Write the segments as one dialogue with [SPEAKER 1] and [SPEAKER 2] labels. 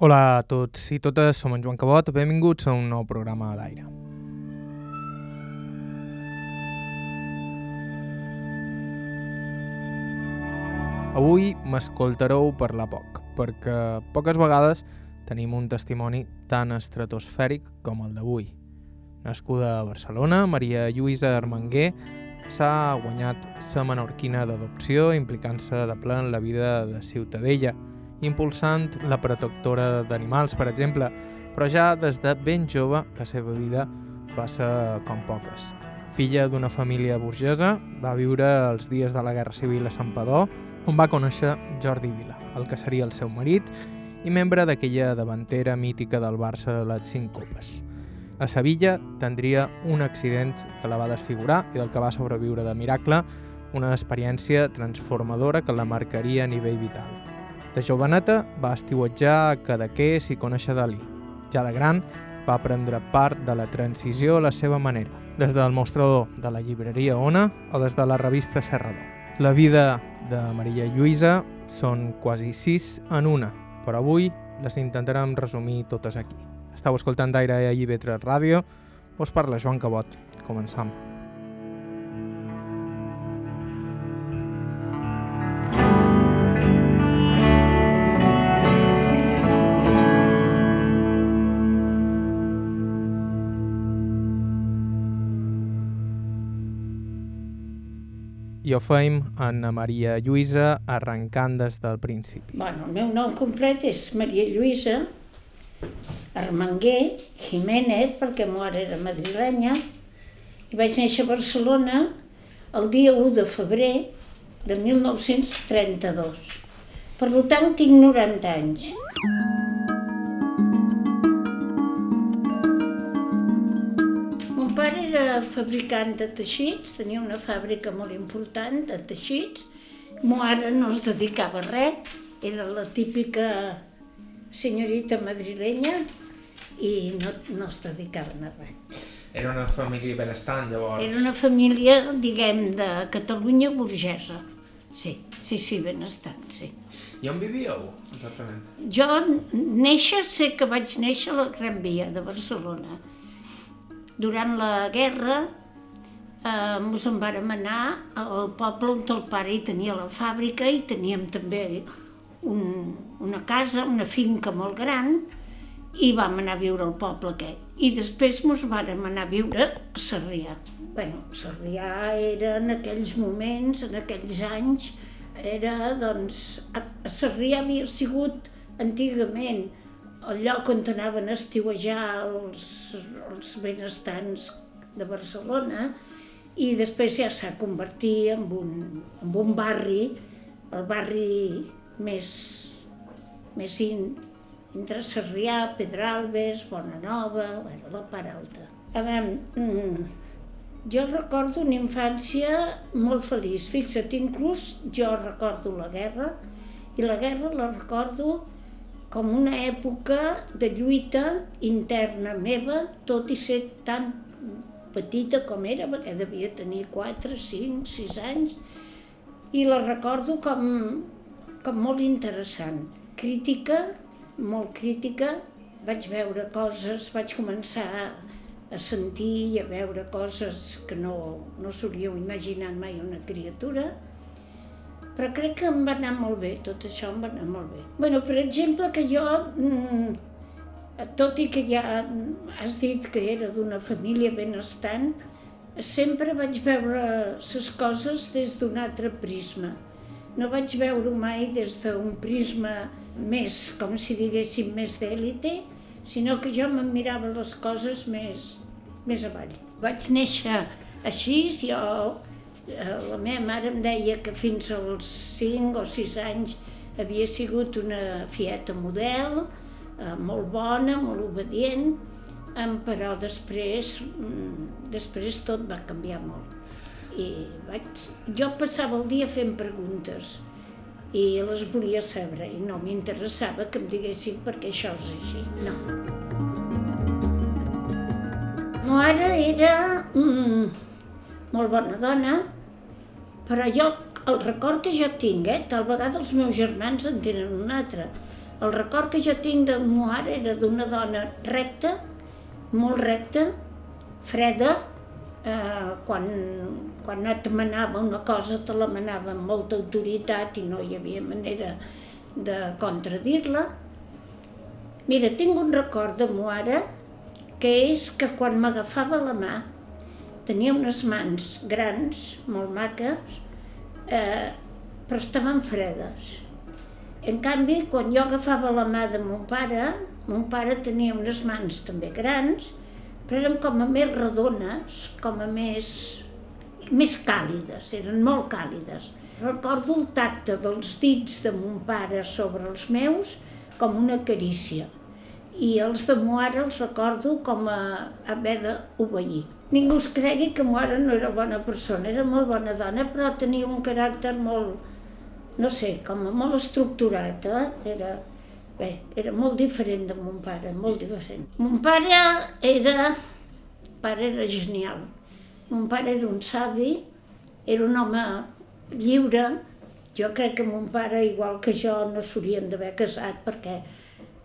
[SPEAKER 1] Hola a tots i totes, som en Joan Cabot, benvinguts a un nou programa d'aire. Avui m'escoltareu parlar poc, perquè poques vegades tenim un testimoni tan estratosfèric com el d'avui. Nascuda a Barcelona, Maria Lluïsa Armenguer s'ha guanyat sa menorquina d'adopció implicant-se de ple en la vida de Ciutadella, impulsant la protectora d'animals, per exemple, però ja des de ben jove la seva vida va ser com poques. Filla d'una família burgesa, va viure els dies de la Guerra Civil a Santpedor, on va conèixer Jordi Vila, el que seria el seu marit, i membre d'aquella davantera mítica del Barça de les cinc copes. A Sevilla tindria un accident que la va desfigurar i del que va sobreviure de miracle, una experiència transformadora que la marcaria a nivell vital. De joveneta va estiuetjar a Cadaqués i conèixer Dalí. Ja de gran va prendre part de la transició a la seva manera, des del mostrador de la llibreria Ona o des de la revista Serrador. La vida de Maria Lluïsa són quasi sis en una, però avui les intentarem resumir totes aquí. Estau escoltant d'aire a IB3 Ràdio, us parla Joan Cabot. Començam. I ho feim Anna Maria Lluïsa arrencant des del principi.
[SPEAKER 2] Bueno, el meu nom complet és Maria Lluïsa Armenguer Jiménez, perquè mare era madrilenya, i vaig néixer a Barcelona el dia 1 de febrer de 1932. Per tant, tinc 90 anys. Mon era fabricant de teixits, tenia una fàbrica molt important de teixits. Mo ara no es dedicava a res, era la típica senyorita madrilenya i no, no es dedicaven a res.
[SPEAKER 1] Era una família benestant, llavors.
[SPEAKER 2] Era una família, diguem, de Catalunya burgesa. Sí, sí, sí, benestant, sí.
[SPEAKER 1] I on vivíeu, exactament?
[SPEAKER 2] Jo, néixer, sé que vaig néixer a la Gran Via de Barcelona. Durant la guerra eh, ens en vàrem anar al poble on el pare hi tenia la fàbrica i teníem també un, una casa, una finca molt gran i vam anar a viure al poble aquest. I després ens vàrem anar a viure a Sarrià. bueno, Sarrià era en aquells moments, en aquells anys, era, doncs, a, a Sarrià havia sigut antigament el lloc on anaven a estiuejar els, els benestants de Barcelona i després ja s'ha convertit en un, en un barri, el barri més, més in, entre Sarrià, Pedralbes, Bonanova, bueno, la part alta. A veure, mm, jo recordo una infància molt feliç. Fixa't, inclús jo recordo la guerra i la guerra la recordo com una època de lluita interna meva, tot i ser tan petita com era, perquè devia tenir 4, 5, 6 anys, i la recordo com, com molt interessant. Crítica, molt crítica, vaig veure coses, vaig començar a sentir i a veure coses que no, no s'hauríeu imaginat mai una criatura, però crec que em va anar molt bé, tot això em va anar molt bé. bueno, per exemple, que jo, mm, tot i que ja has dit que era d'una família benestant, sempre vaig veure les coses des d'un altre prisma. No vaig veure mai des d'un prisma més, com si diguéssim, més d'èlite, sinó que jo me'n mirava les coses més, més avall. Vaig néixer així, jo, la meva mare em deia que fins als 5 o 6 anys havia sigut una fieta model, eh, molt bona, molt obedient, però després, mm, després tot va canviar molt. I vaig, jo passava el dia fent preguntes i les volia saber i no m'interessava que em diguessin perquè això és així, no. Ma mare era mm, molt bona dona, però jo, el record que jo tinc, eh, tal vegada els meus germans en tenen un altre, El record que jo tinc de mare era d'una dona recta, molt recta, freda, eh, quan, quan et manava una cosa te la manava amb molta autoritat i no hi havia manera de contradir-la. Mira, tinc un record de Moara que és que quan m'agafava la mà tenia unes mans grans, molt maques, eh, però estaven fredes. En canvi, quan jo agafava la mà de mon pare, mon pare tenia unes mans també grans, però eren com a més redones, com a més, més càlides, eren molt càlides. Recordo el tacte dels dits de mon pare sobre els meus com una carícia i els de Moara els recordo com a haver d'obeir. Ningú es cregui que Moara no era bona persona, era molt bona dona, però tenia un caràcter molt, no sé, com molt estructurat, eh? Era, bé, era molt diferent de mon pare, molt diferent. Mon pare era, pare era genial. Mon pare era un savi, era un home lliure. Jo crec que mon pare, igual que jo, no s'haurien d'haver casat perquè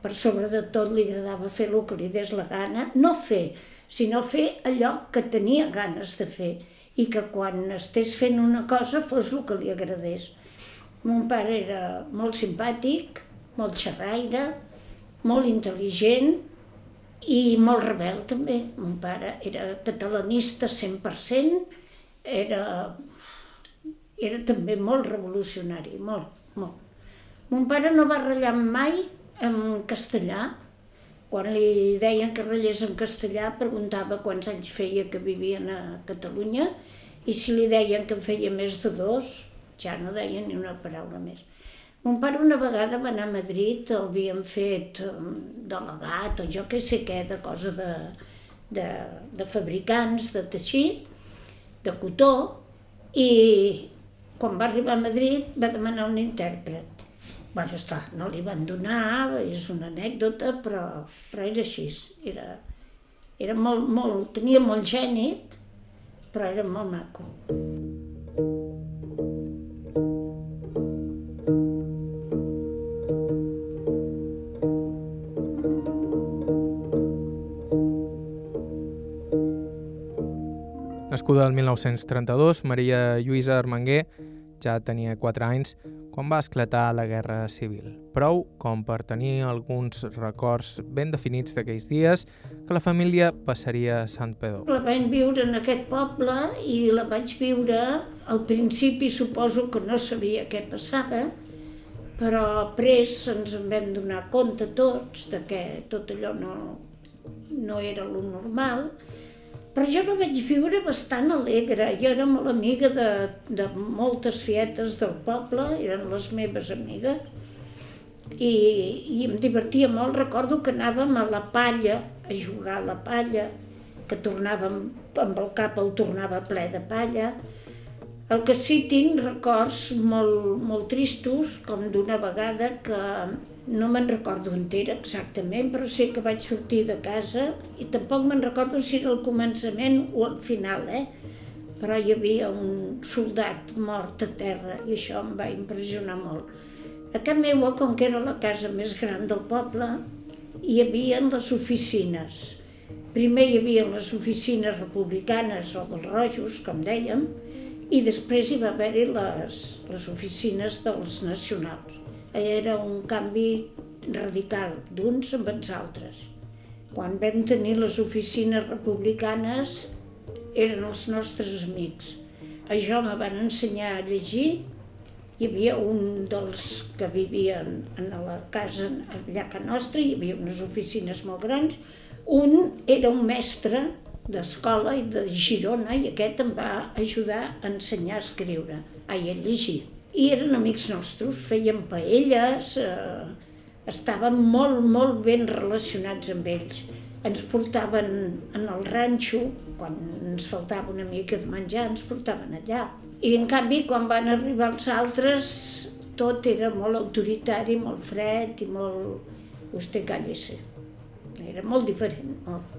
[SPEAKER 2] per sobre de tot li agradava fer el que li des la gana, no fer, sinó fer allò que tenia ganes de fer i que quan estés fent una cosa fos el que li agradés. Mon pare era molt simpàtic, molt xerraire, molt intel·ligent i molt rebel també. Mon pare era catalanista 100%, era, era també molt revolucionari, molt, molt. Mon pare no va ratllar mai en castellà. Quan li deien que ratllés en castellà, preguntava quants anys feia que vivien a Catalunya i si li deien que en feia més de dos, ja no deien ni una paraula més. Mon pare una vegada va anar a Madrid, el havien fet um, delegat o jo què sé què, de cosa de, de, de fabricants de teixit, de cotó, i quan va arribar a Madrid va demanar un intèrpret bueno, està, no li van donar, és una anècdota, però, però era així. Era, era molt, molt, tenia molt gènit, però era molt maco.
[SPEAKER 1] Nascuda el 1932, Maria Lluïsa Armenguer ja tenia 4 anys quan va esclatar la Guerra Civil. Prou com per tenir alguns records ben definits d'aquells dies que la família passaria a Sant Pedro.
[SPEAKER 2] La vaig viure en aquest poble i la vaig viure al principi suposo que no sabia què passava, però pres ens en vam donar compte tots de que tot allò no, no era lo normal però jo la vaig viure bastant alegre. Jo era molt amiga de, de moltes fietes del poble, eren les meves amigues, i, i em divertia molt. Recordo que anàvem a la palla, a jugar a la palla, que tornàvem, amb el cap el tornava ple de palla. El que sí tinc records molt, molt tristos, com d'una vegada que no me'n recordo entera exactament, però sé que vaig sortir de casa i tampoc me'n recordo si era al començament o al final, eh? Però hi havia un soldat mort a terra i això em va impressionar molt. A casa meva, com que era la casa més gran del poble, hi havia les oficines. Primer hi havia les oficines republicanes o dels rojos, com dèiem, i després hi va haver-hi les, les oficines dels nacionals era un canvi radical d'uns amb els altres. Quan vam tenir les oficines republicanes eren els nostres amics. A jo me van ensenyar a llegir, hi havia un dels que vivien en la casa allà a nostra, hi havia unes oficines molt grans, un era un mestre d'escola i de Girona i aquest em va ajudar a ensenyar a escriure, ai, a llegir i eren amics nostres, feien paelles, eh, estàvem molt, molt ben relacionats amb ells. Ens portaven en el ranxo, quan ens faltava una mica de menjar, ens portaven allà. I en canvi, quan van arribar els altres, tot era molt autoritari, molt fred i molt... Vostè cállese. Era molt diferent, molt.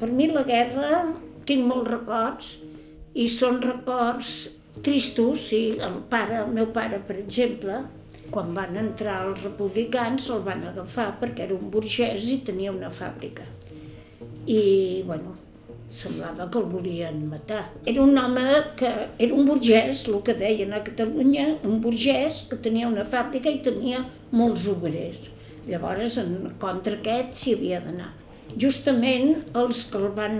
[SPEAKER 2] Per mi la guerra tinc molts records i són records tristos, sí, el pare, el meu pare, per exemple, quan van entrar els republicans el van agafar perquè era un burgès i tenia una fàbrica. I, bueno, semblava que el volien matar. Era un home que era un burgès, el que deien a Catalunya, un burgès que tenia una fàbrica i tenia molts obrers. Llavors, en contra aquest s'hi havia d'anar. Justament els que el van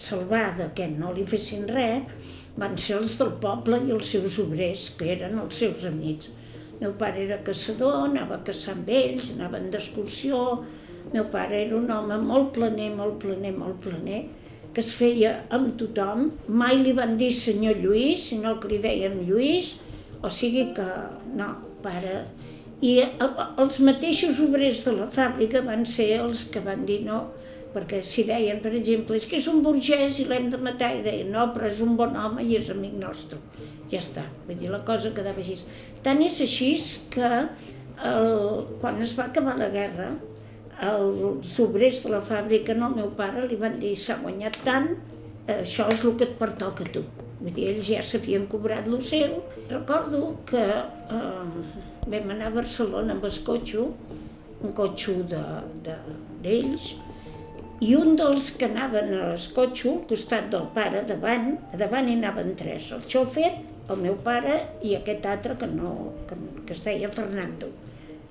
[SPEAKER 2] salvar de que no li fessin res van ser els del poble i els seus obrers, que eren els seus amics. Meu pare era caçador, anava a caçar amb ells, anaven d'excursió. Meu pare era un home molt planer, molt planer, molt planer, que es feia amb tothom. Mai li van dir senyor Lluís, sinó que li deien Lluís, o sigui que, no, pare... I els mateixos obrers de la fàbrica van ser els que van dir no, perquè si deien, per exemple, és que és un burgès i l'hem de matar, i deien, no, però és un bon home i és amic nostre. Ja està, vull dir, la cosa quedava així. Tant és així que el, quan es va acabar la guerra, els obrers de la fàbrica al meu pare li van dir, s'ha guanyat tant, això és el que et pertoca a tu. Vull dir, ells ja s'havien cobrat el seu. Recordo que eh, vam anar a Barcelona amb el cotxe, un cotxe d'ells, de, de, i un dels que anaven a l'escotxo, al costat del pare, davant, davant hi anaven tres, el xòfer, el meu pare i aquest altre que, no, que, que es deia Fernando.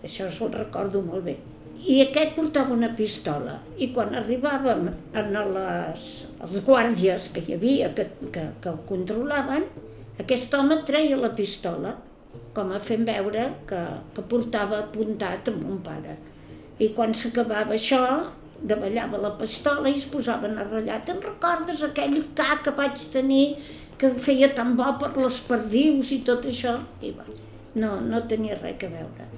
[SPEAKER 2] Això se'l recordo molt bé. I aquest portava una pistola i quan arribàvem a les, els guàrdies que hi havia, que, que, que el controlaven, aquest home treia la pistola com a fent veure que, que portava apuntat amb un pare. I quan s'acabava això, davallava la pistola i es posaven a ratllar. Te'n recordes aquell ca que vaig tenir que feia tan bo per les perdius i tot això? I va, no, no tenia res a veure.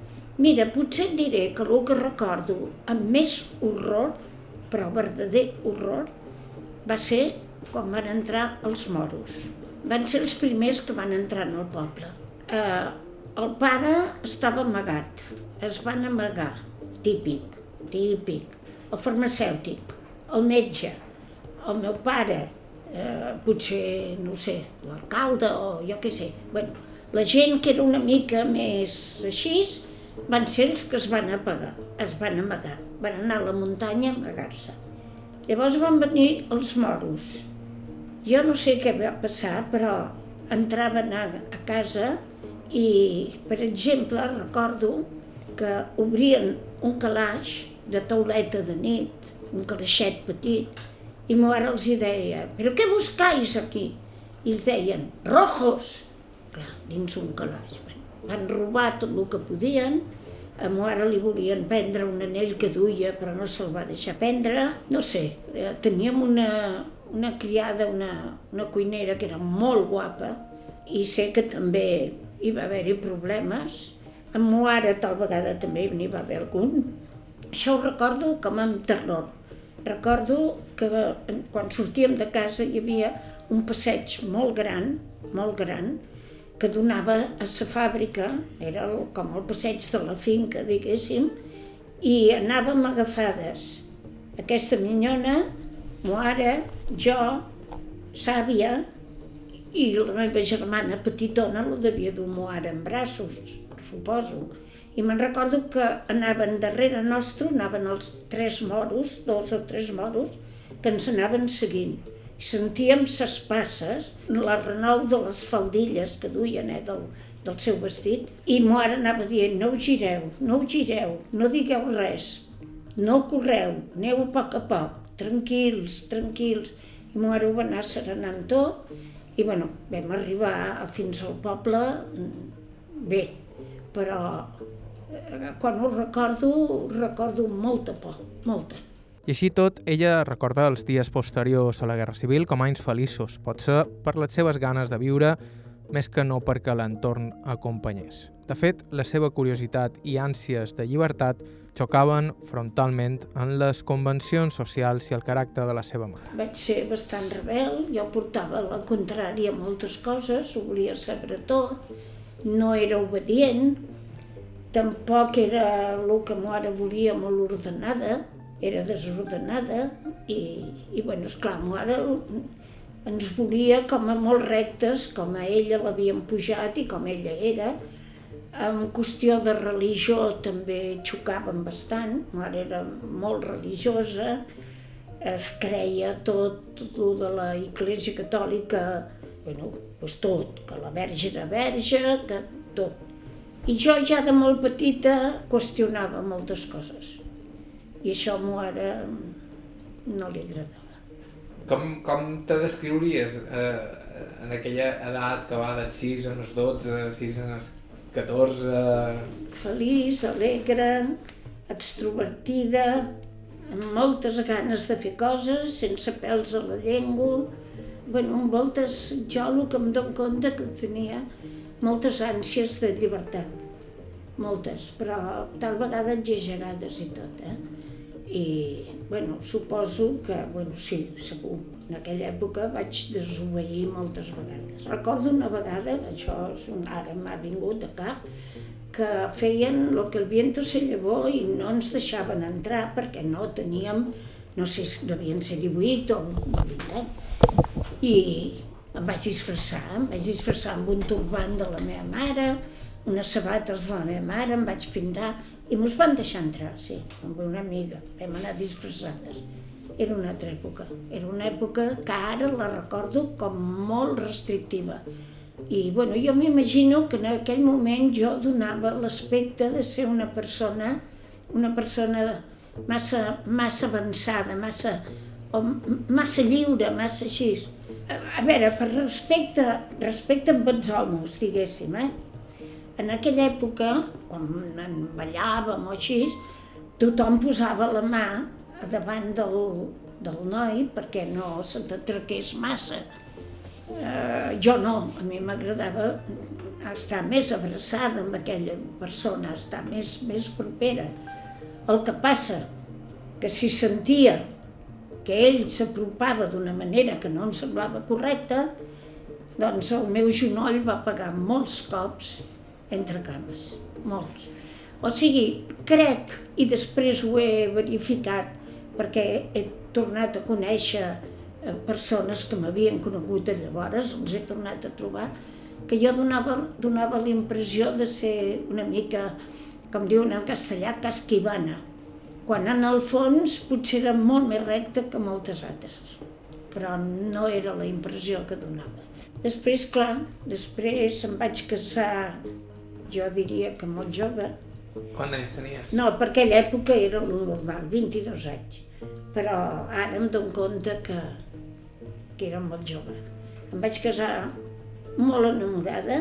[SPEAKER 2] Mira, potser et diré que el que recordo amb més horror, però verdader horror, va ser quan van entrar els moros. Van ser els primers que van entrar en el poble. Eh, el pare estava amagat, es van amagar, típic, típic el farmacèutic, el metge, el meu pare, eh, potser, no sé, l'alcalde o jo què sé. Bueno, la gent que era una mica més així van ser els que es van apagar, es van amagar, van anar a la muntanya a amagar-se. Llavors van venir els moros. Jo no sé què va passar, però entraven a, a casa i, per exemple, recordo que obrien un calaix de tauleta de nit, un calaixet petit, i ma mare els deia, però què buscais aquí? I ells deien, rojos! Clar, dins un calaix. Van robar tot el que podien, a ma mare li volien prendre un anell que duia, però no se'l va deixar prendre. No sé, eh, teníem una, una criada, una, una cuinera que era molt guapa, i sé que també hi va haver-hi problemes. Amb ma mare tal vegada també n'hi va haver algun, això ho recordo com amb terror. Recordo que quan sortíem de casa hi havia un passeig molt gran, molt gran, que donava a la fàbrica, era el, com el passeig de la finca, diguéssim, i anàvem agafades. Aquesta minyona, Moara, jo, Sàvia, i la meva germana petitona la devia dur Moara en braços, suposo i me'n recordo que anaven darrere nostre, anaven els tres moros, dos o tres moros, que ens anaven seguint. Sentíem ses passes, la renou de les faldilles que duien eh, del, del seu vestit, i mare anava dient, no ho gireu, no ho gireu, no digueu res, no correu, aneu a poc a poc, tranquils, tranquils. I mare ho va anar serenant tot, i bueno, vam arribar fins al poble mm, bé, però quan ho recordo, recordo molta por, molta.
[SPEAKER 1] I així tot, ella recorda els dies posteriors a la Guerra Civil com anys feliços, potser per les seves ganes de viure, més que no perquè l'entorn acompanyés. De fet, la seva curiositat i ànsies de llibertat xocaven frontalment en les convencions socials i el caràcter de la seva mare.
[SPEAKER 2] Vaig ser bastant rebel, jo portava la contrària a moltes coses, ho volia saber tot, no era obedient, Tampoc era el que mare volia molt ordenada, era desordenada i, i bueno, esclar, mare ens volia com a molt rectes, com a ella l'havien pujat i com ella era, En qüestió de religió també xocàvem bastant, mare era molt religiosa, es creia tot, tot de la Iglesia Catòlica, bueno, pues tot, que la verge era verge, que tot. I jo ja de molt petita qüestionava moltes coses. I això a mare no li agradava.
[SPEAKER 1] Com, com te descriuries eh, en aquella edat que va dels 6 als 12, 6 als 14...
[SPEAKER 2] Feliç, alegre, extrovertida, amb moltes ganes de fer coses, sense pèls a la llengua. bueno, amb moltes, jo el que em dono compte que tenia moltes ànsies de llibertat. Moltes, però tal vegada exagerades i tot, eh? I, bueno, suposo que, bueno, sí, segur, en aquella època vaig desobeir moltes vegades. Recordo una vegada, això és un, ara m'ha vingut de cap, que feien el que el viento se llevó i no ens deixaven entrar perquè no teníem, no sé si devien ser 18 o 20 anys. I em vaig disfressar, em vaig disfressar amb un turbant de la meva mare, unes sabates de la meva mare, em vaig pintar i mos van deixar entrar, sí, amb una amiga. Vam anar disfressades. Era una altra època. Era una època que ara la recordo com molt restrictiva. I bueno, jo m'imagino que en aquell moment jo donava l'aspecte de ser una persona, una persona massa, massa avançada, massa, o massa lliure, massa així. A veure, per respecte, respecte amb els homes, diguéssim, eh? En aquella època, quan en ballàvem o així, tothom posava la mà davant del, del noi perquè no se t'atraqués massa. Eh, jo no, a mi m'agradava estar més abraçada amb aquella persona, estar més, més propera. El que passa, que si sentia que ell s'apropava d'una manera que no em semblava correcta, doncs el meu genoll va pagar molts cops entre cames, molts. O sigui, crec, i després ho he verificat, perquè he tornat a conèixer eh, persones que m'havien conegut de llavors, els he tornat a trobar, que jo donava, donava la impressió de ser una mica, com diuen en castellà, casquivana, quan en el fons potser era molt més recta que moltes altres, però no era la impressió que donava. Després, clar, després em vaig casar jo diria que molt jove.
[SPEAKER 1] Quants anys tenies?
[SPEAKER 2] No, per aquella època era el normal, 22 anys. Però ara em dono compte que, que era molt jove. Em vaig casar molt enamorada,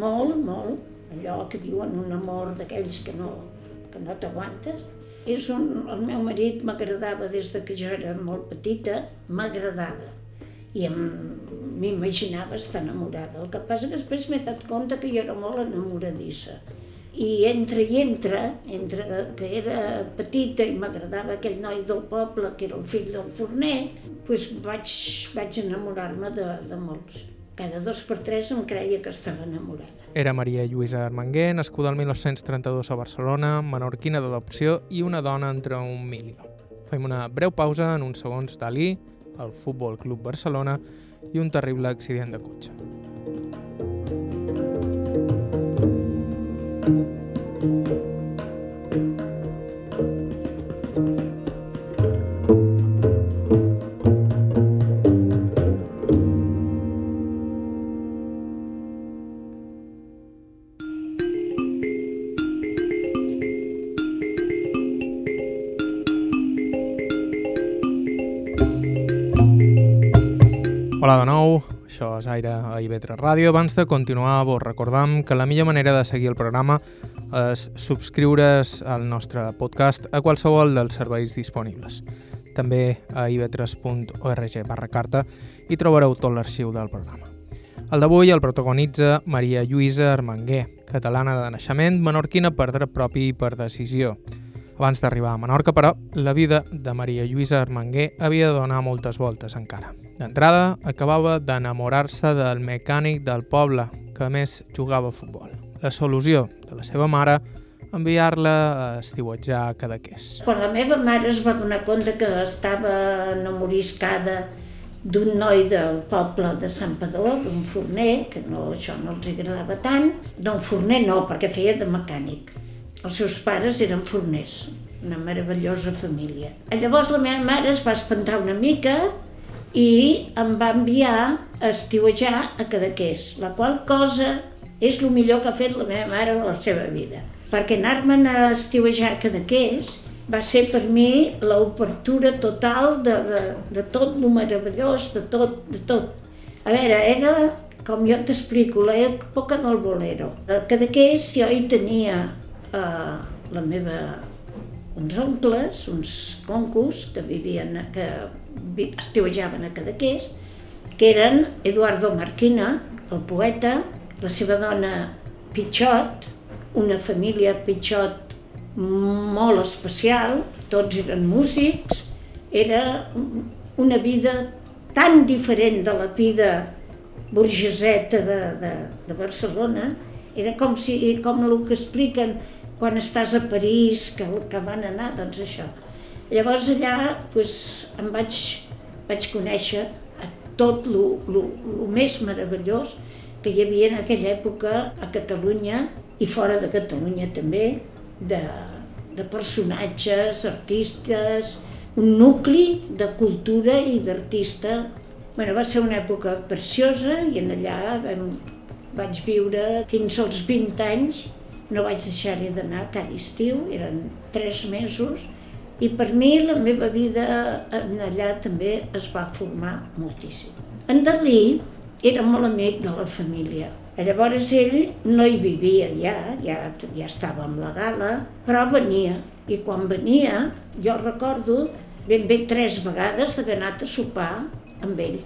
[SPEAKER 2] molt, molt, allò que diuen un amor d'aquells que no, que no t'aguantes. És un, el meu marit m'agradava des de que jo era molt petita, m'agradava i m'imaginava estar enamorada. El que passa que després m'he dat compte que jo era molt enamoradissa. I entre i entre, entre que era petita i m'agradava aquell noi del poble, que era el fill del forner, doncs vaig, vaig enamorar-me de, de molts. Cada dos per tres em creia que estava enamorada.
[SPEAKER 1] Era Maria Lluïsa Armenguer, nascuda el 1932 a Barcelona, menorquina d'adopció i una dona entre un milió. Fem una breu pausa en uns segons d'Ali, el Futbol Club Barcelona i un terrible accident de cotxe. Hola de nou, això és Aire a IB3 Ràdio. Abans de continuar, vos recordam que la millor manera de seguir el programa és subscriure's al nostre podcast a qualsevol dels serveis disponibles. També a ib3.org barra carta hi trobareu tot l'arxiu del programa. El d'avui el protagonitza Maria Lluïsa Armenguer, catalana de naixement, menorquina per dret propi i per decisió. Abans d'arribar a Menorca, però, la vida de Maria Lluïsa Armenguer havia de donar moltes voltes encara. D'entrada, acabava d'enamorar-se del mecànic del poble, que a més jugava a futbol. La solució de la seva mare enviar-la a estiuetjar a Cadaqués.
[SPEAKER 2] Quan la meva mare es va donar compte que estava enamoriscada d'un noi del poble de Sant Padó, d'un forner, que no, això no els agradava tant, d'un forner no, perquè feia de mecànic. Els seus pares eren forners, una meravellosa família. Llavors la meva mare es va espantar una mica i em va enviar a estiuejar a Cadaqués, la qual cosa és el millor que ha fet la meva mare a la seva vida. Perquè anar-me'n a estiuejar a Cadaqués va ser per mi l'obertura total de, de, de tot el meravellós, de tot, de tot. A veure, era, com jo t'explico, l'època del bolero. A Cadaqués jo hi tenia eh, la meva, uns oncles, uns concos que vivien, que estiuejaven a Cadaqués, que eren Eduardo Marquina, el poeta, la seva dona Pitxot, una família Pitxot molt especial, tots eren músics, era una vida tan diferent de la vida burgeseta de, de, de Barcelona, era com, si, com el que expliquen quan estàs a París, que, que van anar, doncs això. Llavors allà doncs, em vaig, vaig conèixer tot el més meravellós que hi havia en aquella època a Catalunya i fora de Catalunya també, de, de personatges, artistes, un nucli de cultura i d'artista. Bueno, va ser una època preciosa i en allà vam, vaig viure fins als 20 anys. No vaig deixar-hi d'anar cada estiu, eren tres mesos, i per mi la meva vida en allà també es va formar moltíssim. En Dalí era molt amic de la família, Llavors ell no hi vivia ja, ja, ja estava amb la gala, però venia. I quan venia, jo recordo ben bé tres vegades d'haver anat a sopar amb ell.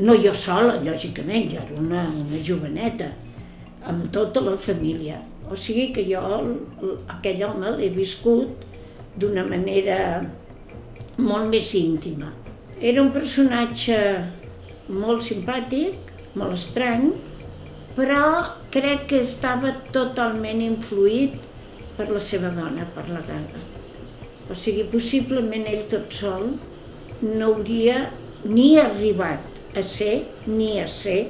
[SPEAKER 2] No jo sola, lògicament, jo era una, una joveneta, amb tota la família. O sigui que jo aquell home l'he viscut d'una manera molt més íntima. Era un personatge molt simpàtic, molt estrany, però crec que estava totalment influït per la seva dona, per la Gaga. O sigui, possiblement ell tot sol no hauria ni arribat a ser ni a ser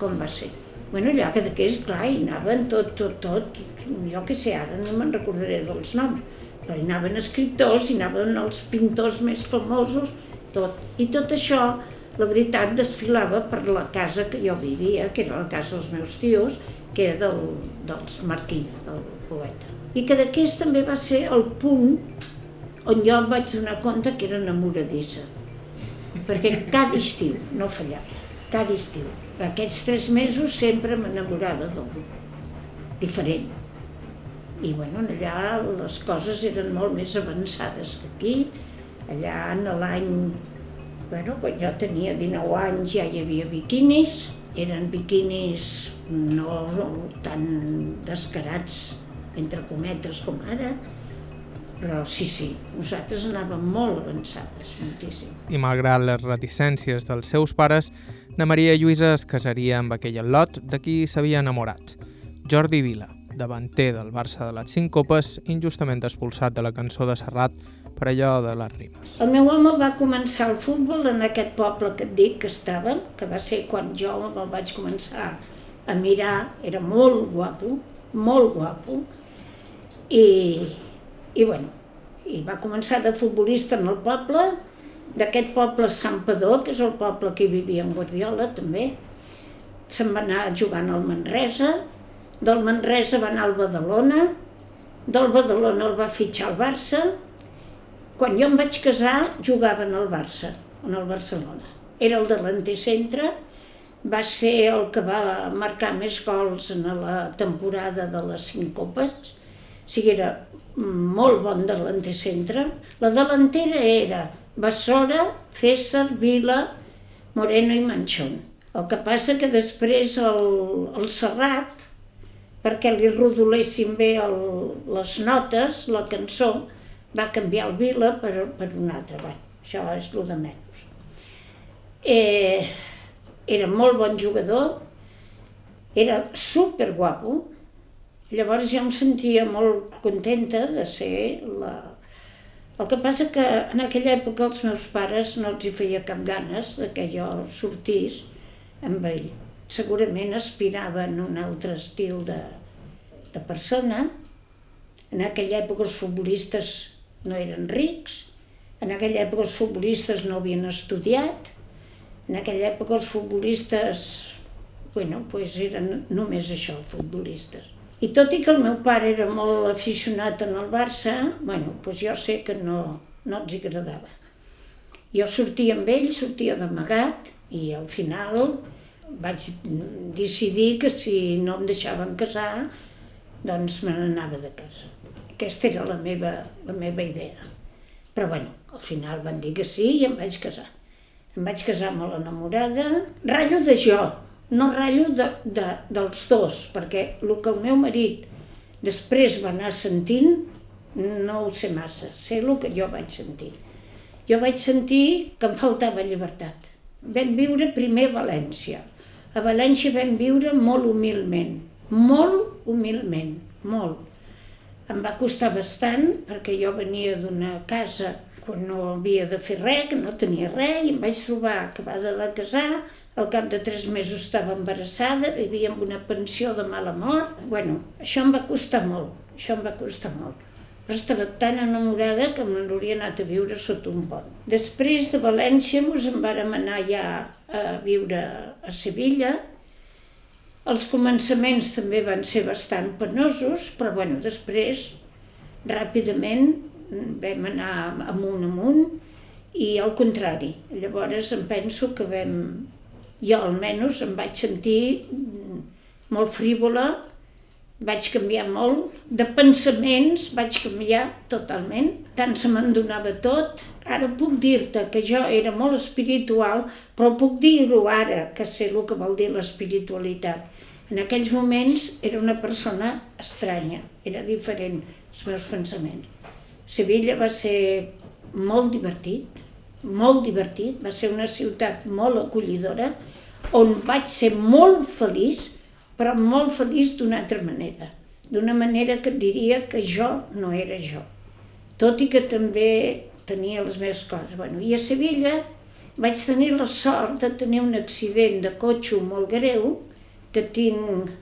[SPEAKER 2] com va ser. Bueno, allà que d'aquells, clar, hi anaven tot, tot, tot, jo que sé, ara no me'n recordaré dels noms, però hi anaven escriptors, hi anaven els pintors més famosos, tot. I tot això la veritat desfilava per la casa que jo vivia, que era la casa dels meus tios, que era del, dels Marquina, del poeta. I que d'aquest també va ser el punt on jo em vaig donar compte que era enamoradissa. Perquè cada estiu, no fallava, cada estiu. Aquests tres mesos sempre m'enamorava d'algú, diferent. I bueno, allà les coses eren molt més avançades que aquí. Allà en l'any Bueno, quan jo tenia 19 anys ja hi havia biquinis, eren biquinis no tan descarats, entre cometes, com ara, però sí, sí, nosaltres anàvem molt avançades, moltíssim.
[SPEAKER 1] I malgrat les reticències dels seus pares, na Maria Lluïsa es casaria amb aquell lot de qui s'havia enamorat, Jordi Vila, davanter del Barça de les cinc copes, injustament expulsat de la cançó de Serrat per allò de les rimes.
[SPEAKER 2] El meu home va començar el futbol en aquest poble que et dic que estava, que va ser quan jo el vaig començar a mirar, era molt guapo, molt guapo, i, i bueno, i va començar de futbolista en el poble, d'aquest poble Sant Padó, que és el poble que vivia en Guardiola també, se'n va anar jugant al Manresa, del Manresa va anar al Badalona, del Badalona el va fitxar al Barça, quan jo em vaig casar, jugaven al Barça, en el Barcelona. Era el delanter centre, va ser el que va marcar més gols en la temporada de les cinc copes, o sigui, era molt bon delanter centre. La delantera era Bassora, César, Vila, Moreno i Manchón. El que passa que després el, el Serrat, perquè li rodolessin bé el, les notes, la cançó, va canviar el Vila per, per un altre, bueno, això és el de menys. Eh, era molt bon jugador, era super guapo, llavors jo em sentia molt contenta de ser la, El que passa que en aquella època els meus pares no els hi feia cap ganes de que jo sortís amb ell. Segurament aspiraven a un altre estil de, de persona. En aquella època els futbolistes no eren rics, en aquella època els futbolistes no havien estudiat, en aquella època els futbolistes, bueno, pues eren només això, futbolistes. I tot i que el meu pare era molt aficionat en el Barça, bueno, pues jo sé que no, no els agradava. Jo sortia amb ell, sortia d'amagat, i al final vaig decidir que si no em deixaven casar, doncs me n'anava de casa. Aquesta era la meva, la meva idea. Però bueno, al final van dir que sí i em vaig casar. Em vaig casar molt enamorada. Ratllo de jo, no ratllo de, de, dels dos, perquè el que el meu marit després va anar sentint no ho sé massa, sé el que jo vaig sentir. Jo vaig sentir que em faltava llibertat. Vam viure primer a València. A València vam viure molt humilment, molt humilment, molt. Em va costar bastant perquè jo venia d'una casa quan no havia de fer res, que no tenia res, i em vaig trobar acabada de casar, al cap de tres mesos estava embarassada, vivia amb una pensió de mala mort. Bueno, això em va costar molt, això em va costar molt. Però estava tan enamorada que me n'hauria anat a viure sota un pont. Després de València ens en vàrem anar ja a viure a Sevilla. Els començaments també van ser bastant penosos, però bueno, després, ràpidament, vam anar amunt amunt i al contrari. Llavors em penso que vam, jo almenys em vaig sentir molt frívola, vaig canviar molt, de pensaments vaig canviar totalment, tant se me'n donava tot. Ara puc dir-te que jo era molt espiritual, però puc dir-ho ara, que sé el que vol dir l'espiritualitat. En aquells moments era una persona estranya, era diferent els meus pensaments. Sevilla va ser molt divertit, molt divertit, va ser una ciutat molt acollidora, on vaig ser molt feliç, però molt feliç d'una altra manera, d'una manera que diria que jo no era jo, tot i que també tenia les meves coses. Bueno, I a Sevilla vaig tenir la sort de tenir un accident de cotxe molt greu, que tinc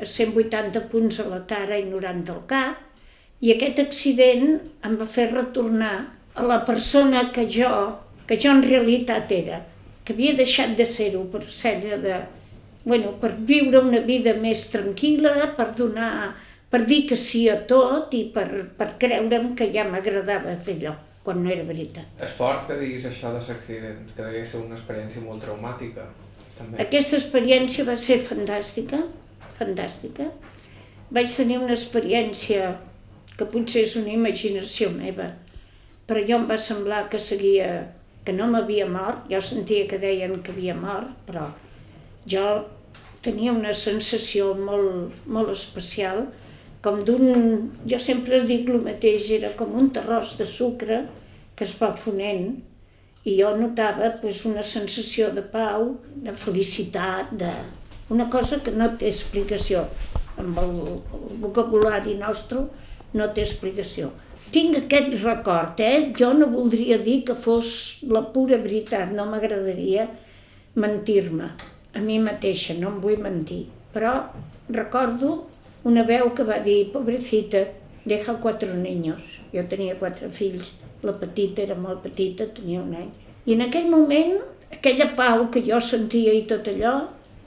[SPEAKER 2] 180 punts a la cara i 90 al cap, i aquest accident em va fer retornar a la persona que jo, que jo en realitat era, que havia deixat de ser-ho per ser de, bueno, per viure una vida més tranquil·la, per donar, per dir que sí a tot i per, per creure'm que ja m'agradava fer allò quan no era veritat.
[SPEAKER 1] És fort que diguis això de l'accident, que devia ser una experiència molt traumàtica. També.
[SPEAKER 2] Aquesta experiència va ser fantàstica, fantàstica. Vaig tenir una experiència que potser és una imaginació meva, però jo em va semblar que seguia, que no m'havia mort, jo sentia que deien que havia mort, però jo tenia una sensació molt, molt especial, com d'un... Jo sempre dic el mateix, era com un terròs de sucre que es va fonent i jo notava pues, una sensació de pau, de felicitat, de... una cosa que no té explicació amb el, el vocabulari nostre, no té explicació. Tinc aquest record, eh? Jo no voldria dir que fos la pura veritat, no m'agradaria mentir-me a mi mateixa, no em vull mentir. Però recordo una veu que va dir, pobrecita, deja quatre niños. Jo tenia quatre fills, la petita era molt petita, tenia un any. I en aquell moment, aquella pau que jo sentia i tot allò,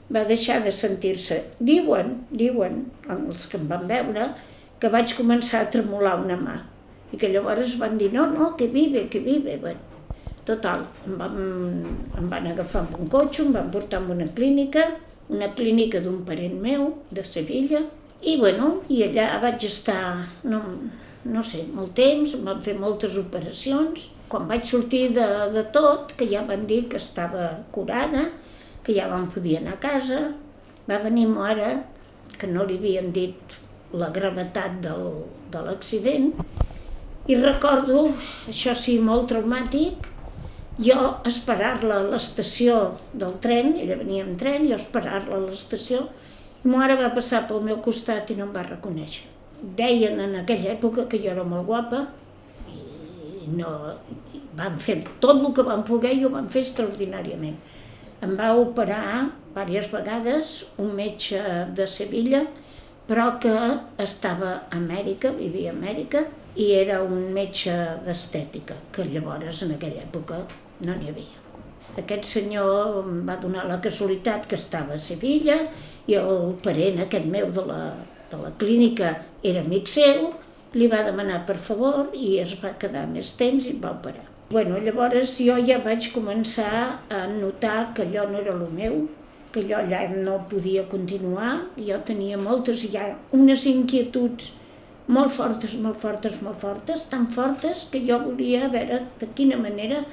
[SPEAKER 2] va deixar de sentir-se. Diuen, diuen, els que em van veure, que vaig començar a tremolar una mà. I que llavors van dir, no, no, que vive, que vive. Bueno, total, em van, em van agafar amb un cotxe, em van portar a una clínica, una clínica d'un parent meu, de Sevilla, i bueno, i allà vaig estar, no, no sé, molt temps, em van fer moltes operacions. Quan vaig sortir de, de tot, que ja van dir que estava curada, que ja vam poder anar a casa, va venir mare, que no li havien dit la gravetat del, de l'accident i recordo, això sí, molt traumàtic, jo esperar-la a l'estació del tren, ella venia en tren, jo esperar-la a l'estació, i ma mare va passar pel meu costat i no em va reconèixer. Deien en aquella època que jo era molt guapa, i no, van fer tot el que van poder i ho van fer extraordinàriament. Em va operar diverses vegades un metge de Sevilla, però que estava a Amèrica, vivia a Amèrica, i era un metge d'estètica, que llavors en aquella època no n'hi havia. Aquest senyor em va donar la casualitat que estava a Sevilla i el parent aquest meu de la, de la clínica era amic seu, li va demanar per favor i es va quedar més temps i em va operar. Bueno, llavors jo ja vaig començar a notar que allò no era el meu, que allò allà no podia continuar, jo tenia moltes, ja unes inquietuds molt fortes, molt fortes, molt fortes, tan fortes que jo volia veure de quina manera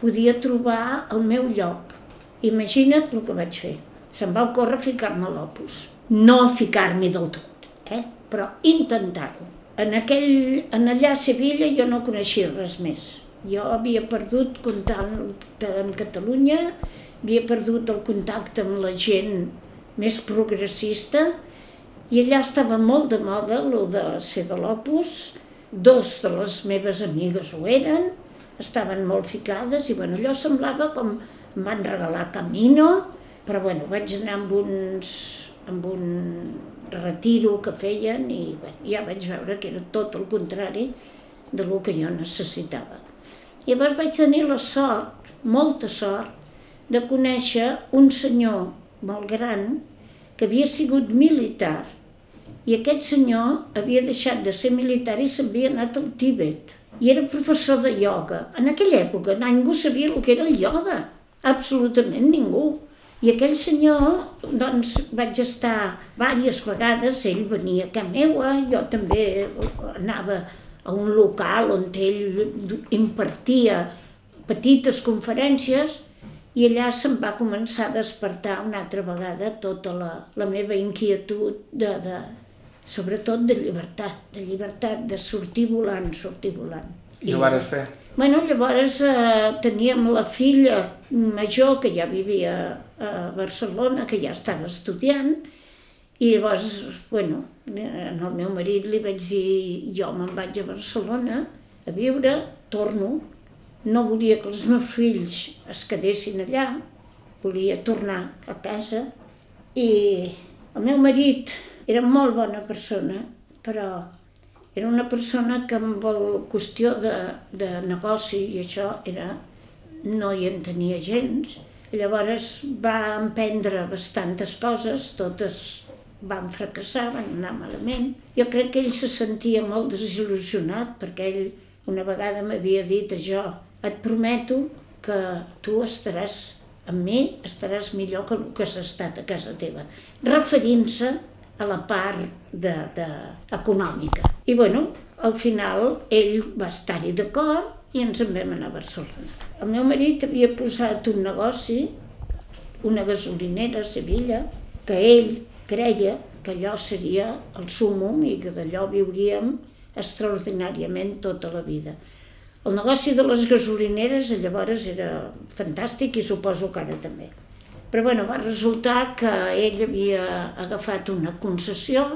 [SPEAKER 2] podia trobar el meu lloc. Imagina't el que vaig fer. Se'm va ocórrer ficar-me a l'opus. No ficar-m'hi del tot, eh? però intentar-ho. En, aquell, en allà a Sevilla jo no coneixia res més. Jo havia perdut contacte amb Catalunya, havia perdut el contacte amb la gent més progressista i allà estava molt de moda el de ser de l'opus, dos de les meves amigues ho eren, estaven molt ficades i bueno, allò semblava com em van regalar Camino, però bueno, vaig anar amb, uns, amb un retiro que feien i bueno, ja vaig veure que era tot el contrari de lo que jo necessitava. Llavors vaig tenir la sort, molta sort, de conèixer un senyor molt gran que havia sigut militar i aquest senyor havia deixat de ser militar i s'havia anat al Tíbet i era professor de ioga. En aquella època ningú sabia el que era el ioga, absolutament ningú. I aquell senyor, doncs, vaig estar diverses vegades, ell venia a casa meua, jo també anava a un local on ell impartia petites conferències i allà se'm va començar a despertar una altra vegada tota la, la meva inquietud de, de, sobretot de llibertat, de llibertat, de sortir volant, sortir volant.
[SPEAKER 1] I ho vares fer?
[SPEAKER 2] Bueno, llavors eh, teníem la filla major que ja vivia a Barcelona, que ja estava estudiant, i llavors, bueno, al meu marit li vaig dir, jo me'n vaig a Barcelona a viure, torno, no volia que els meus fills es quedessin allà, volia tornar a casa, i el meu marit era molt bona persona, però era una persona que amb la qüestió de, de negoci i això era, no hi entenia gens. Llavors va emprendre bastantes coses, totes van fracassar, van anar malament. Jo crec que ell se sentia molt desil·lusionat perquè ell una vegada m'havia dit això, et prometo que tu estaràs amb mi, estaràs millor que el que has estat a casa teva, referint-se a la part de, de, econòmica. I bueno, al final ell va estar-hi d'acord i ens en vam anar a Barcelona. El meu marit havia posat un negoci, una gasolinera a Sevilla, que ell creia que allò seria el súmum i que d'allò viuríem extraordinàriament tota la vida. El negoci de les gasolineres llavors era fantàstic i suposo que ara també. Però bueno, va resultar que ell havia agafat una concessió,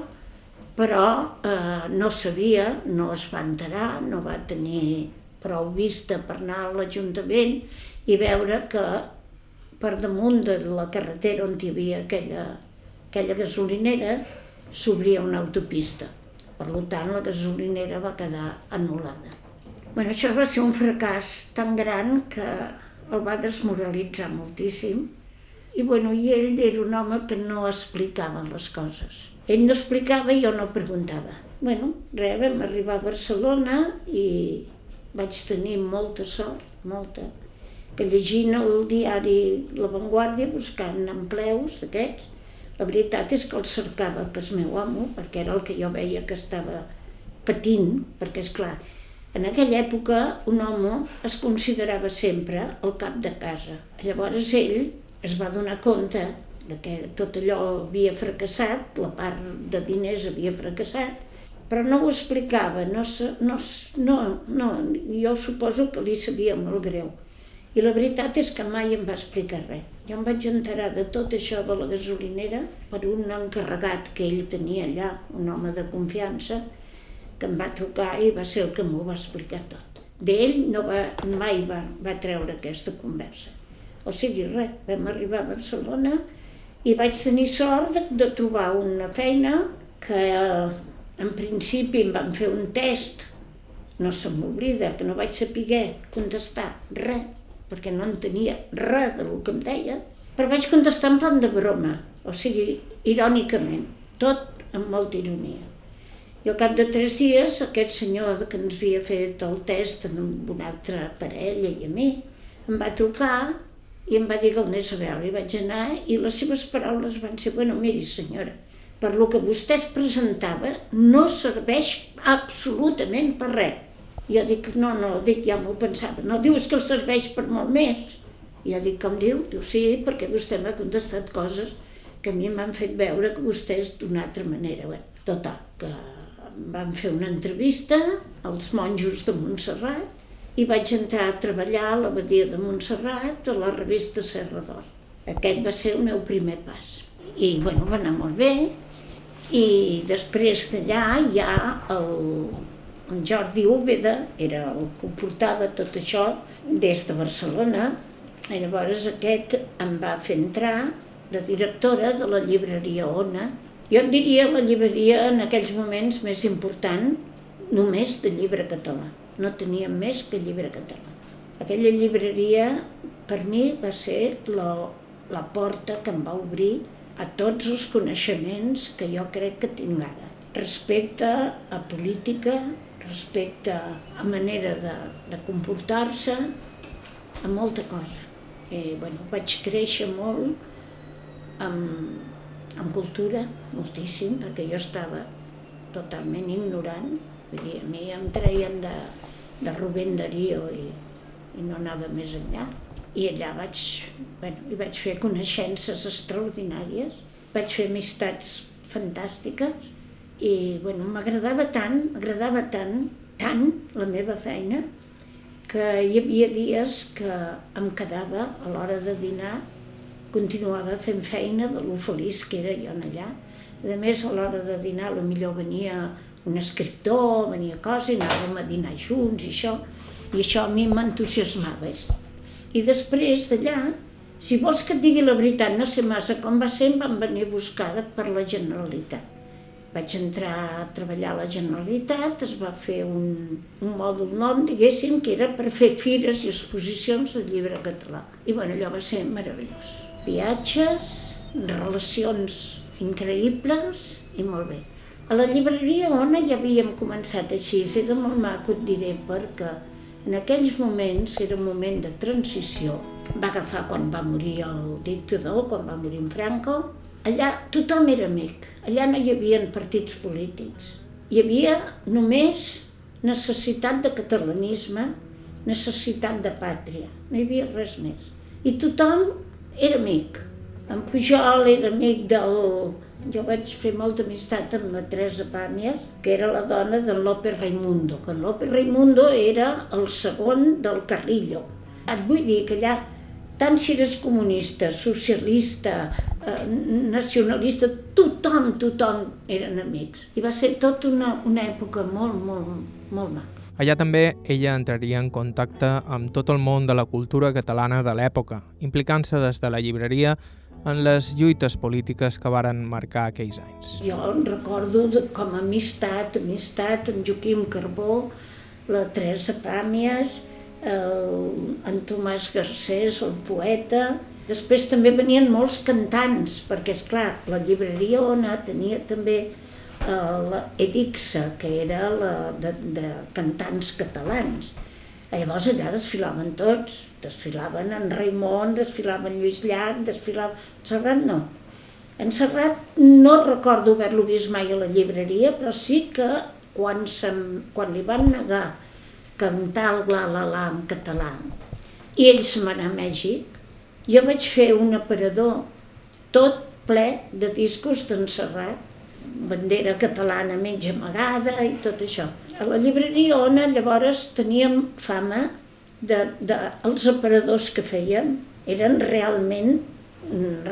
[SPEAKER 2] però eh, no sabia, no es va enterar, no va tenir prou vista per anar a l'Ajuntament i veure que per damunt de la carretera on hi havia aquella, aquella gasolinera s'obria una autopista. Per tant, la gasolinera va quedar anul·lada. Bueno, això va ser un fracàs tan gran que el va desmoralitzar moltíssim i, bueno, I ell era un home que no explicava les coses. Ell no explicava i jo no preguntava. bueno, res, vam arribar a Barcelona i vaig tenir molta sort, molta, que llegint el diari La Vanguardia buscant empleus d'aquests, la veritat és que el cercava és meu amo, perquè era el que jo veia que estava patint, perquè és clar, en aquella època un home es considerava sempre el cap de casa. Llavors ell es va donar compte de que tot allò havia fracassat, la part de diners havia fracassat, però no ho explicava, no, no, no, no, jo suposo que li sabia molt greu. I la veritat és que mai em va explicar res. Jo em vaig enterar de tot això de la gasolinera per un encarregat que ell tenia allà, un home de confiança, que em va trucar i va ser el que m'ho va explicar tot. d'ell no va, mai va, va treure aquesta conversa. O sigui, res, vam arribar a Barcelona i vaig tenir sort de, de trobar una feina que eh, en principi em van fer un test, no se m'oblida, que no vaig saber contestar res, perquè no entenia res del que em deia, però vaig contestar en plan de broma, o sigui, irònicament, tot amb molta ironia. I al cap de tres dies, aquest senyor que ens havia fet el test amb una altra parella i a mi, em va trucar i em va dir que el anés a veure. I vaig anar i les seves paraules van ser, bueno, miri senyora, per lo que vostè es presentava no serveix absolutament per res. Jo dic, no, no, dic, ja m'ho pensava. No, diu, és que serveix per molt més. I jo dic, com diu? Diu, sí, perquè vostè m'ha contestat coses que a mi m'han fet veure que vostè és d'una altra manera. Bé, total, que van fer una entrevista als monjos de Montserrat i vaig entrar a treballar a l'abadia de Montserrat a la revista Serra d'Or. Aquest va ser el meu primer pas. I bueno, va anar molt bé i després d'allà ha el, en Jordi Úbeda, era el que portava tot això des de Barcelona, i llavors aquest em va fer entrar de directora de la llibreria Ona. Jo et diria la llibreria en aquells moments més important només de llibre català. No teníem més que llibre català. Aquella llibreria per mi va ser la, la porta que em va obrir a tots els coneixements que jo crec que tinc ara. Respecte a política, respecte a manera de, de comportar-se, a molta cosa. I, bueno, vaig créixer molt amb, amb cultura, moltíssim, perquè jo estava totalment ignorant. Vull dir, a mi em treien de, de Rubén Darío i, i no anava més enllà. I allà vaig, bueno, hi vaig fer coneixences extraordinàries, vaig fer amistats fantàstiques i bueno, m'agradava tant, m'agradava tant, tant la meva feina, que hi havia dies que em quedava a l'hora de dinar continuava fent feina de lo feliç que era jo allà. A més, a l'hora de dinar, a millor venia un escriptor, venia cosa, i anàvem a dinar junts i això, i això a mi m'entusiasmava. I després d'allà, si vols que et digui la veritat, no sé massa com va ser, em van venir a buscar per la Generalitat. Vaig entrar a treballar a la Generalitat, es va fer un, un mòdul nom, diguéssim, que era per fer fires i exposicions de llibre català. I bueno, allò va ser meravellós viatges, relacions increïbles i molt bé. A la llibreria Ona ja havíem començat així, era molt maco, et diré, perquè en aquells moments era un moment de transició. Va agafar quan va morir el dictador, quan va morir en Franco. Allà tothom era amic, allà no hi havia partits polítics. Hi havia només necessitat de catalanisme, necessitat de pàtria, no hi havia res més. I tothom era amic. En Pujol era amic del... Jo vaig fer molta amistat amb la Teresa Pàmies, que era la dona del López Raimundo, que López Raimundo era el segon del Carrillo. Et vull dir que allà, tant si eres comunista, socialista, eh, nacionalista, tothom, tothom eren amics. I va ser tota una, una època molt, molt, molt maca.
[SPEAKER 1] Allà també ella entraria en contacte amb tot el món de la cultura catalana de l'època, implicant-se des de la llibreria en les lluites polítiques que varen marcar aquells anys.
[SPEAKER 2] Jo em recordo de, com a amistat, amistat amb Joaquim Carbó, la Teresa Pàmies, el, en Tomàs Garcés, el poeta. Després també venien molts cantants, perquè, és clar la llibreria Ona tenia també la Edixa, que era la de, de cantants catalans. Llavors allà desfilaven tots, desfilaven en Raimon, desfilaven Lluís Llach, desfilaven... Serrat no. En Serrat no recordo haver-lo vist mai a la llibreria, però sí que quan, quan li van negar cantar el la la la en català i ell va anar a Mèxic, jo vaig fer un aparador tot ple de discos d'en Serrat bandera catalana menys amagada i tot això. A la llibreria Ona llavors teníem fama de, de els aparadors que fèiem eren realment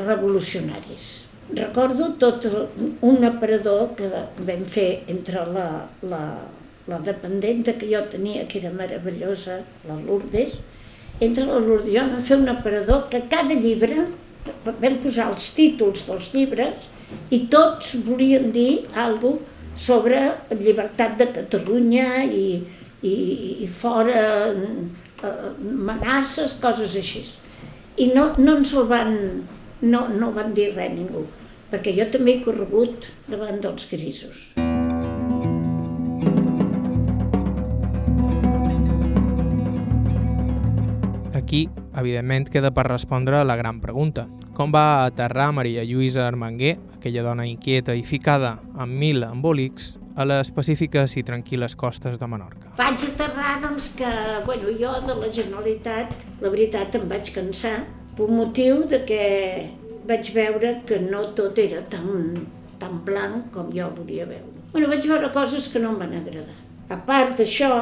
[SPEAKER 2] revolucionaris. Recordo tot el, un aparador que vam fer entre la, la, la dependenta que jo tenia, que era meravellosa, la Lourdes, entre la Lourdes i jo vam fer un aparador que cada llibre, vam posar els títols dels llibres i tots volien dir alguna sobre llibertat de Catalunya i, i, i fora eh, amenaces, coses així. I no, no ens el van, no, no van dir res ningú, perquè jo també he corregut davant dels grisos.
[SPEAKER 1] Aquí, evidentment, queda per respondre a la gran pregunta. Com va aterrar Maria Lluïsa Armenguer, aquella dona inquieta i ficada amb mil embòlics, a les pacífiques i tranquil·les costes de Menorca?
[SPEAKER 2] Vaig aterrar, doncs, que, bueno, jo de la Generalitat, la veritat, em vaig cansar, per motiu de que vaig veure que no tot era tan, tan blanc com jo volia veure. Bueno, vaig veure coses que no em van agradar. A part d'això,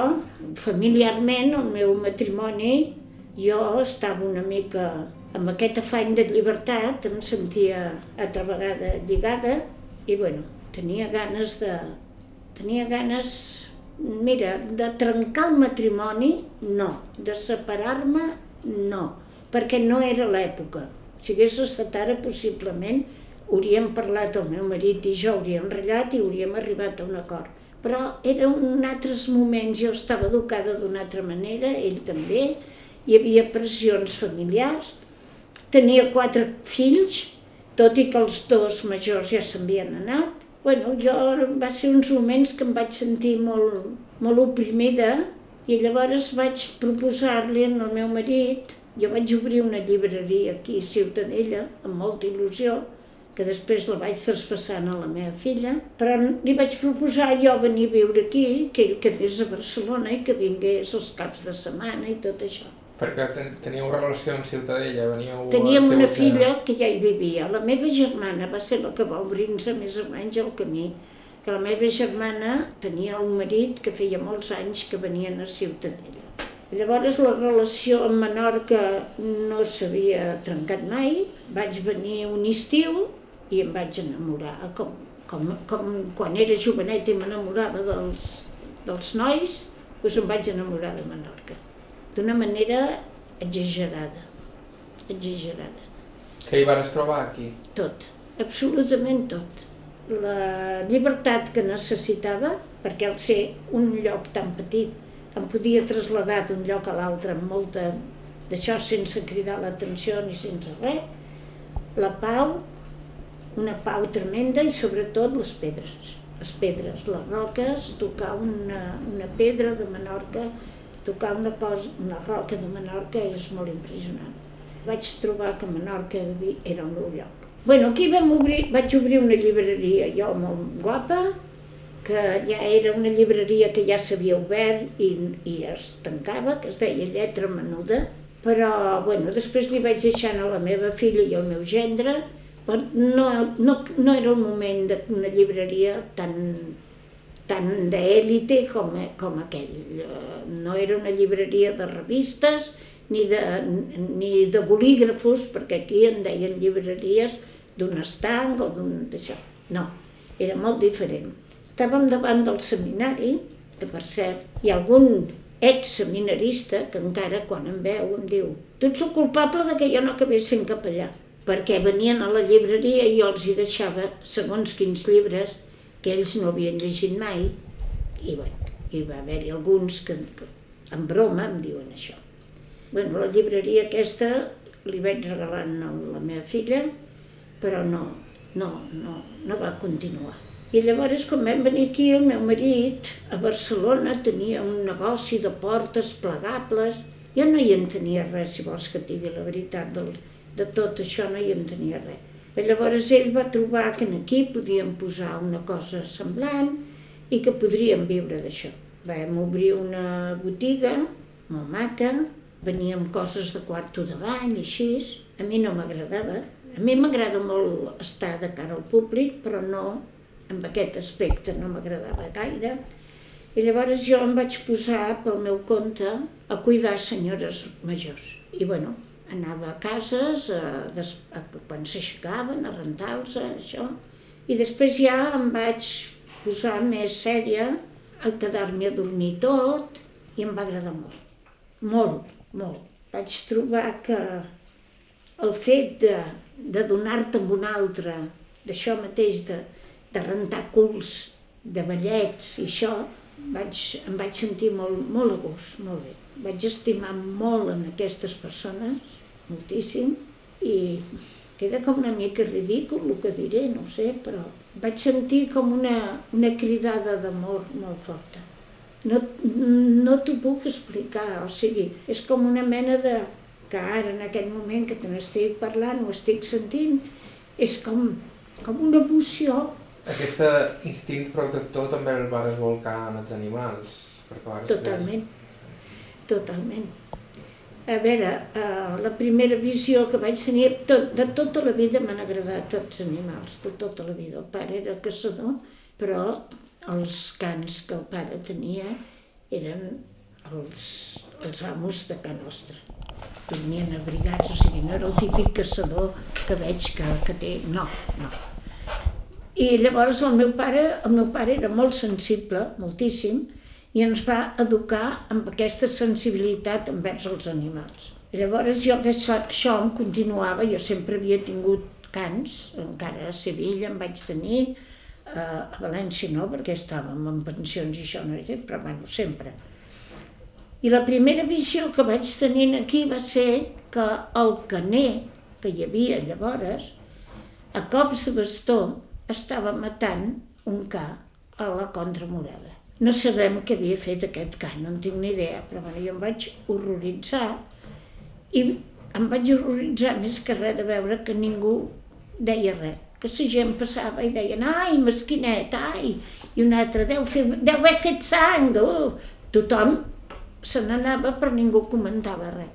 [SPEAKER 2] familiarment, el meu matrimoni jo estava una mica amb aquest afany de llibertat, em sentia altra vegada lligada i bueno, tenia ganes de... tenia ganes, mira, de trencar el matrimoni, no, de separar-me, no, perquè no era l'època. Si hagués estat ara, possiblement, hauríem parlat, el meu marit i jo hauríem ratllat i hauríem arribat a un acord. Però eren altres moments, jo estava educada d'una altra manera, ell també, hi havia pressions familiars, tenia quatre fills, tot i que els dos majors ja s'havien anat. Bueno, jo va ser uns moments que em vaig sentir molt, molt oprimida i llavors vaig proposar-li al meu marit, jo vaig obrir una llibreria aquí a Ciutadella amb molta il·lusió, que després la vaig traspassant a la meva filla, però li vaig proposar jo venir a viure aquí, que ell quedés a Barcelona i que vingués els caps de setmana i tot això.
[SPEAKER 1] Perquè ten teníeu relació amb Ciutadella, veníeu...
[SPEAKER 2] Teníem una filla que ja hi vivia. La meva germana va ser la que va obrir-nos més o menys el camí. Que la meva germana tenia un marit que feia molts anys que venien a Ciutadella. Llavors la relació amb Menorca no s'havia trencat mai. Vaig venir un estiu i em vaig enamorar, com, com, com quan era jovenet i m'enamorava dels, dels nois, doncs em vaig enamorar de Menorca d'una manera exagerada, exagerada.
[SPEAKER 1] Què hi vas trobar aquí?
[SPEAKER 2] Tot, absolutament tot. La llibertat que necessitava, perquè al ser un lloc tan petit em podia traslladar d'un lloc a l'altre amb molta... d'això sense cridar l'atenció ni sense res, la pau, una pau tremenda i sobretot les pedres. Les pedres, les roques, tocar una, una pedra de Menorca tocar una, cosa, una roca de Menorca és molt impressionant. Vaig trobar que Menorca era el meu lloc. Bueno, aquí vam obrir, vaig obrir una llibreria jo molt guapa, que ja era una llibreria que ja s'havia obert i, i es tancava, que es deia Lletra Menuda, però bueno, després li vaig deixar a la meva filla i al meu gendre, però no, no, no era el moment d'una llibreria tan, tan d'èlite com, com aquell. No era una llibreria de revistes ni de, ni de bolígrafos, perquè aquí en deien llibreries d'un estanc o d'un d'això. No, era molt diferent. Estàvem davant del seminari, que per cert, hi ha algun ex-seminarista que encara quan em veu em diu tu ets el culpable de que jo no acabés sent capellà perquè venien a la llibreria i jo els hi deixava segons quins llibres que ells no havien llegit mai, i bueno, hi va haver-hi alguns que, que en broma em diuen això. Bueno, la llibreria aquesta li vaig regalar a la meva filla, però no, no, no, no va continuar. I llavors, quan vam venir aquí, el meu marit a Barcelona tenia un negoci de portes plegables. Jo no hi entenia res, si vols que et digui la veritat, del, de tot això no hi entenia res. I llavors ell va trobar que aquí podíem posar una cosa semblant i que podríem viure d'això. Vam obrir una botiga molt maca, veníem coses de quarto de bany així. A mi no m'agradava. A mi m'agrada molt estar de cara al públic, però no amb aquest aspecte, no m'agradava gaire. I llavors jo em vaig posar pel meu compte a cuidar senyores majors. I bueno, anava a cases, a, des, a, quan s'aixecaven, a rentar-los, això. I després ja em vaig posar més sèria a quedar-me a dormir tot i em va agradar molt. Molt, molt. Vaig trobar que el fet de, de donar-te amb un altre, d'això mateix, de, de rentar culs, de ballets i això, vaig, em vaig sentir molt, molt a gust, molt bé. Vaig estimar molt en aquestes persones, moltíssim, i queda com una mica ridícul el que diré, no sé, però vaig sentir com una, una cridada d'amor molt forta. No, no t'ho puc explicar, o sigui, és com una mena de... que ara, en aquest moment que te n'estic parlant, ho estic sentint, és com, com una emoció.
[SPEAKER 1] Aquest instint protector també el vas volcar en els animals?
[SPEAKER 2] Totalment, totalment. A veure, uh, la primera visió que vaig tenir, tot, de tota la vida m'han agradat tots els animals, de tota la vida. El pare era caçador, però els cans que el pare tenia eren els, els amos de Can Nostra. Dormien abrigats, o sigui, no era el típic caçador que veig que, que té... No, no. I llavors el meu pare, el meu pare era molt sensible, moltíssim, i ens va educar amb aquesta sensibilitat envers els animals. Llavors jo que això em continuava, jo sempre havia tingut cans, encara a Sevilla en vaig tenir, a València no, perquè estàvem en pensions i això no era, però bueno, sempre. I la primera visió que vaig tenir aquí va ser que el caner que hi havia llavors, a cops de bastó, estava matant un ca a la contramurada. No sabem què havia fet aquest ca, no en tinc ni idea, però bueno, jo em vaig horroritzar i em vaig horroritzar més que res de veure que ningú deia res que la gent passava i deien ai, mesquinet, ai, i un altre, deu, fer, deu haver fet sang, oh. tothom se n'anava però ningú comentava res.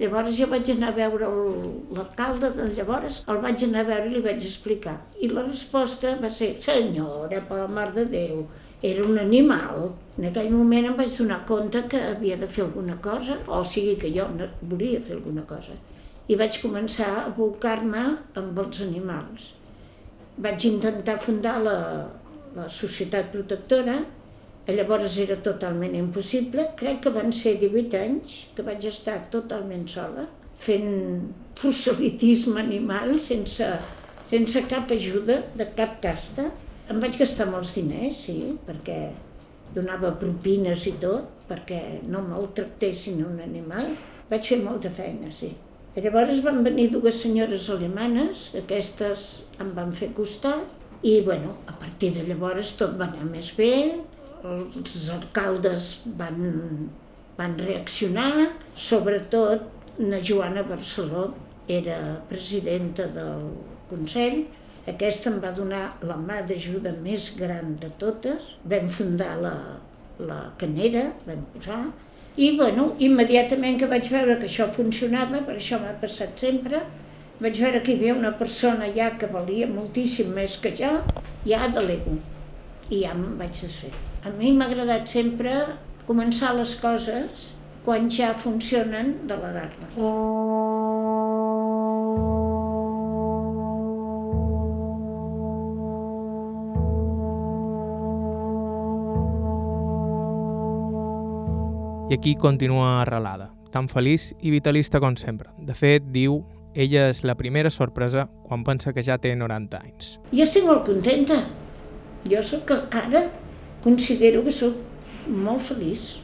[SPEAKER 2] Llavors jo vaig anar a veure l'alcalde de llavors, el vaig anar a veure i li vaig explicar. I la resposta va ser, senyora, per la mar de Déu, era un animal. En aquell moment em vaig donar compte que havia de fer alguna cosa, o sigui que jo volia fer alguna cosa. I vaig començar a volcar-me amb els animals vaig intentar fundar la, la societat protectora, llavors era totalment impossible. Crec que van ser 18 anys que vaig estar totalment sola, fent proselitisme animal sense, sense cap ajuda de cap casta. Em vaig gastar molts diners, sí, perquè donava propines i tot, perquè no maltractessin un animal. Vaig fer molta feina, sí. I llavors van venir dues senyores alemanes, aquestes em van fer costat i bueno, a partir de llavors tot va anar més bé, els alcaldes van, van reaccionar, sobretot na Joana Barceló era presidenta del Consell, aquesta em va donar la mà d'ajuda més gran de totes, vam fundar la, la canera, vam posar, i bueno, immediatament que vaig veure que això funcionava, per això m'ha passat sempre, vaig veure que hi havia una persona ja que valia moltíssim més que jo, ja delego. I ja em vaig desfer. A mi m'ha agradat sempre començar les coses quan ja funcionen de la
[SPEAKER 1] I aquí continua arrelada, tan feliç i vitalista com sempre. De fet, diu, ella és la primera sorpresa quan pensa que ja té 90 anys.
[SPEAKER 2] Jo estic molt contenta. Jo sóc ara, considero que sóc molt feliç,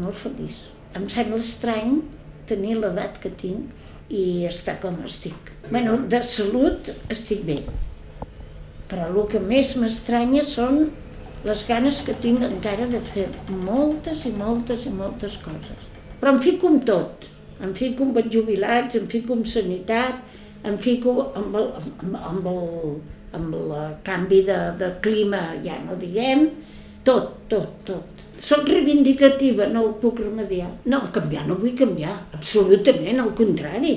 [SPEAKER 2] molt feliç. Em sembla estrany tenir l'edat que tinc i estar com estic. bueno, de salut estic bé, però el que més m'estranya són les ganes que tinc encara de fer moltes i moltes i moltes coses. Però em fico amb tot. Em fico amb els jubilats, em fico amb sanitat, em fico amb el, amb, amb el, amb el canvi de, de clima, ja no diguem, tot, tot, tot. Soc reivindicativa, no ho puc remediar. No, canviar no vull canviar, absolutament, al contrari.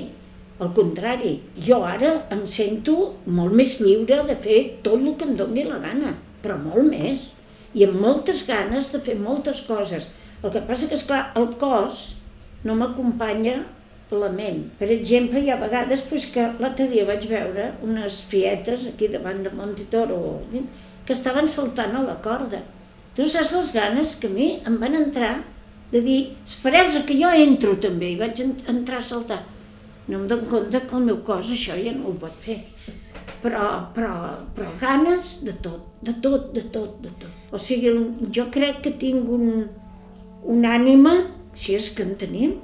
[SPEAKER 2] Al contrari, jo ara em sento molt més lliure de fer tot el que em doni la gana, però molt més i amb moltes ganes de fer moltes coses. El que passa que, és clar el cos no m'acompanya la ment. Per exemple, hi ha vegades pues, que l'altre dia vaig veure unes fietes aquí davant de Montitoro que estaven saltant a la corda. Tu saps les ganes que a mi em van entrar de dir, espereu que jo entro també, i vaig entrar a saltar. No em dono compte que el meu cos això ja no ho pot fer. Però, però, però ganes de tot, de tot, de tot, de tot. O sigui, jo crec que tinc un, un ànima, si és que en tenim,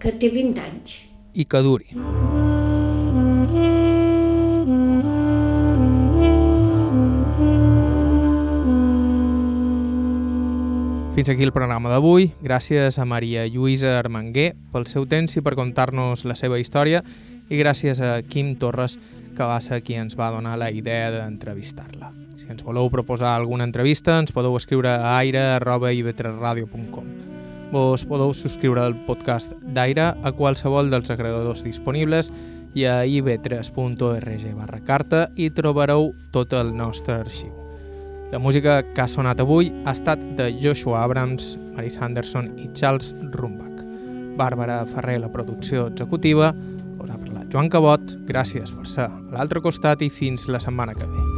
[SPEAKER 2] que té 20 anys.
[SPEAKER 1] I que duri. Fins aquí el programa d'avui. Gràcies a Maria Lluïsa Armenguer pel seu temps i per contar-nos la seva història i gràcies a Quim Torres, que va ser qui ens va donar la idea d'entrevistar-la. Si ens voleu proposar alguna entrevista, ens podeu escriure a aire.ivetresradio.com. Vos podeu subscriure al podcast d'Aire a qualsevol dels agregadors disponibles i a ib3.org barra carta i trobareu tot el nostre arxiu. La música que ha sonat avui ha estat de Joshua Abrams, Mary Sanderson i Charles Rumbach. Bàrbara Ferrer, la producció executiva, us ha parlat Joan Cabot, gràcies per ser a l'altre costat i fins la setmana que ve.